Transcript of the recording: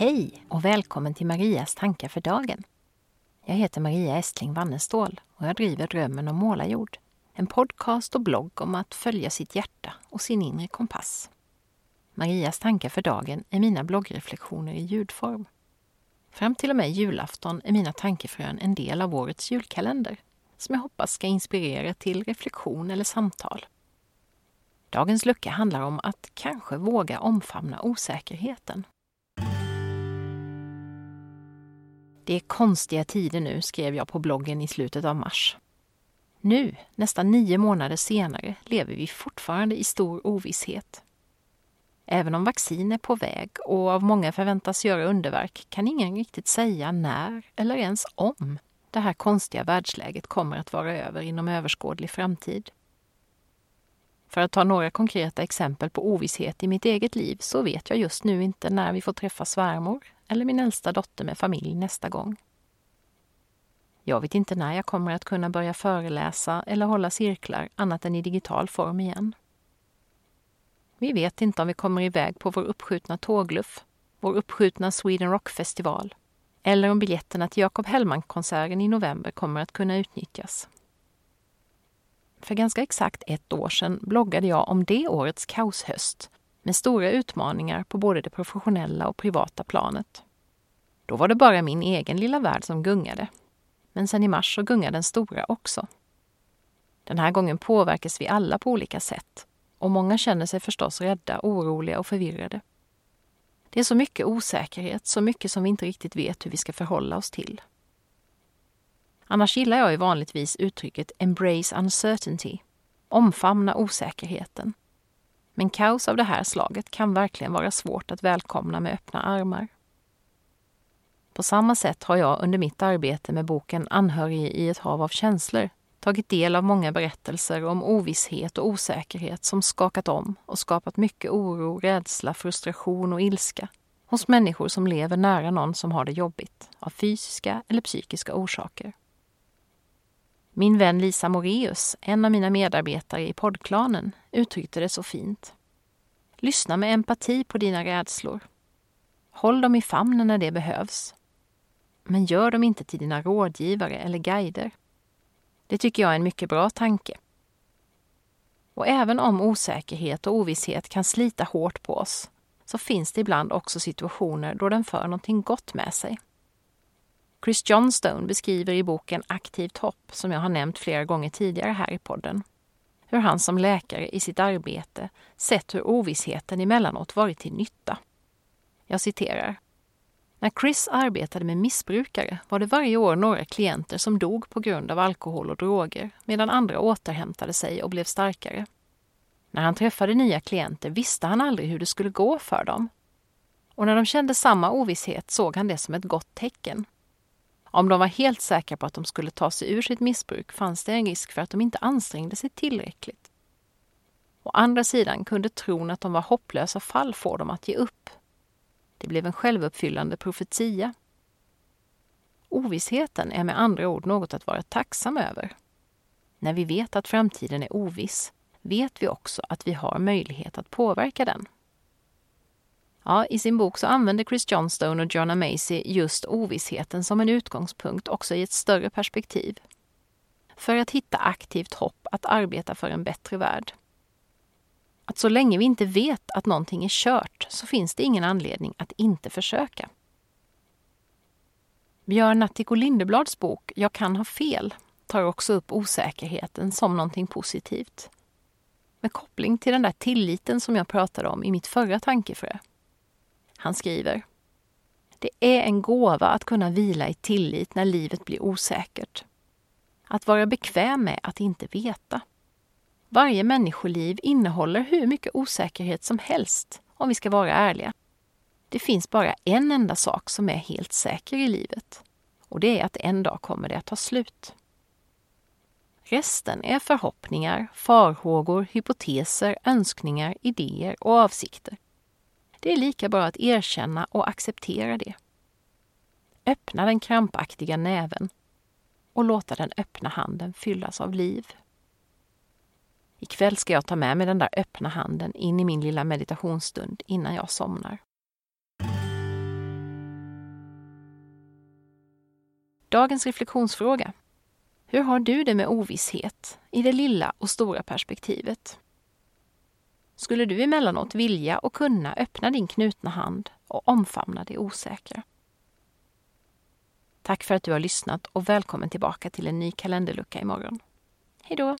Hej och välkommen till Marias tankar för dagen. Jag heter Maria Estling Wannestål och jag driver Drömmen om målarjord. En podcast och blogg om att följa sitt hjärta och sin inre kompass. Marias tankar för dagen är mina bloggreflektioner i ljudform. Fram till och med julafton är mina tankefrön en del av årets julkalender som jag hoppas ska inspirera till reflektion eller samtal. Dagens lucka handlar om att kanske våga omfamna osäkerheten. Det är konstiga tider nu, skrev jag på bloggen i slutet av mars. Nu, nästan nio månader senare, lever vi fortfarande i stor ovisshet. Även om vaccin är på väg och av många förväntas göra underverk kan ingen riktigt säga när eller ens om det här konstiga världsläget kommer att vara över inom överskådlig framtid. För att ta några konkreta exempel på ovisshet i mitt eget liv så vet jag just nu inte när vi får träffa svärmor eller min äldsta dotter med familj nästa gång. Jag vet inte när jag kommer att kunna börja föreläsa eller hålla cirklar annat än i digital form igen. Vi vet inte om vi kommer iväg på vår uppskjutna tågluff, vår uppskjutna Sweden Rock-festival eller om biljetterna till Jakob Hellman-konserten i november kommer att kunna utnyttjas. För ganska exakt ett år sedan bloggade jag om det årets kaoshöst med stora utmaningar på både det professionella och privata planet. Då var det bara min egen lilla värld som gungade. Men sen i mars så gungar den stora också. Den här gången påverkas vi alla på olika sätt och många känner sig förstås rädda, oroliga och förvirrade. Det är så mycket osäkerhet, så mycket som vi inte riktigt vet hur vi ska förhålla oss till. Annars gillar jag ju vanligtvis uttrycket ”embrace uncertainty”, omfamna osäkerheten. Men kaos av det här slaget kan verkligen vara svårt att välkomna med öppna armar. På samma sätt har jag under mitt arbete med boken Anhörig i ett hav av känslor tagit del av många berättelser om ovisshet och osäkerhet som skakat om och skapat mycket oro, rädsla, frustration och ilska hos människor som lever nära någon som har det jobbigt av fysiska eller psykiska orsaker. Min vän Lisa Moreus, en av mina medarbetare i poddklanen, uttryckte det så fint. Lyssna med empati på dina rädslor. Håll dem i famnen när det behövs. Men gör dem inte till dina rådgivare eller guider. Det tycker jag är en mycket bra tanke. Och även om osäkerhet och ovisshet kan slita hårt på oss så finns det ibland också situationer då den för någonting gott med sig. Chris Johnstone beskriver i boken Aktivt hopp, som jag har nämnt flera gånger tidigare här i podden, hur han som läkare i sitt arbete sett hur ovissheten emellanåt varit till nytta. Jag citerar. När Chris arbetade med missbrukare var det varje år några klienter som dog på grund av alkohol och droger medan andra återhämtade sig och blev starkare. När han träffade nya klienter visste han aldrig hur det skulle gå för dem. Och när de kände samma ovisshet såg han det som ett gott tecken. Om de var helt säkra på att de skulle ta sig ur sitt missbruk fanns det en risk för att de inte ansträngde sig tillräckligt. Å andra sidan kunde tron att de var hopplösa fall få dem att ge upp. Det blev en självuppfyllande profetia. Ovissheten är med andra ord något att vara tacksam över. När vi vet att framtiden är oviss vet vi också att vi har möjlighet att påverka den. Ja, I sin bok så använder Chris Johnstone och Jonna Macy just ovissheten som en utgångspunkt också i ett större perspektiv. För att hitta aktivt hopp att arbeta för en bättre värld. Att så länge vi inte vet att någonting är kört så finns det ingen anledning att inte försöka. Björn Natthiko Lindeblads bok Jag kan ha fel tar också upp osäkerheten som någonting positivt. Med koppling till den där tilliten som jag pratade om i mitt förra tankefrö. Han skriver Det är en gåva att kunna vila i tillit när livet blir osäkert. Att vara bekväm med att inte veta. Varje människoliv innehåller hur mycket osäkerhet som helst, om vi ska vara ärliga. Det finns bara en enda sak som är helt säker i livet. Och det är att en dag kommer det att ta slut. Resten är förhoppningar, farhågor, hypoteser, önskningar, idéer och avsikter. Det är lika bra att erkänna och acceptera det. Öppna den krampaktiga näven och låta den öppna handen fyllas av liv. Ikväll ska jag ta med mig den där öppna handen in i min lilla meditationsstund innan jag somnar. Dagens reflektionsfråga. Hur har du det med ovisshet i det lilla och stora perspektivet? Skulle du emellanåt vilja och kunna öppna din knutna hand och omfamna det osäkra? Tack för att du har lyssnat och välkommen tillbaka till en ny kalenderlucka imorgon. Hej då!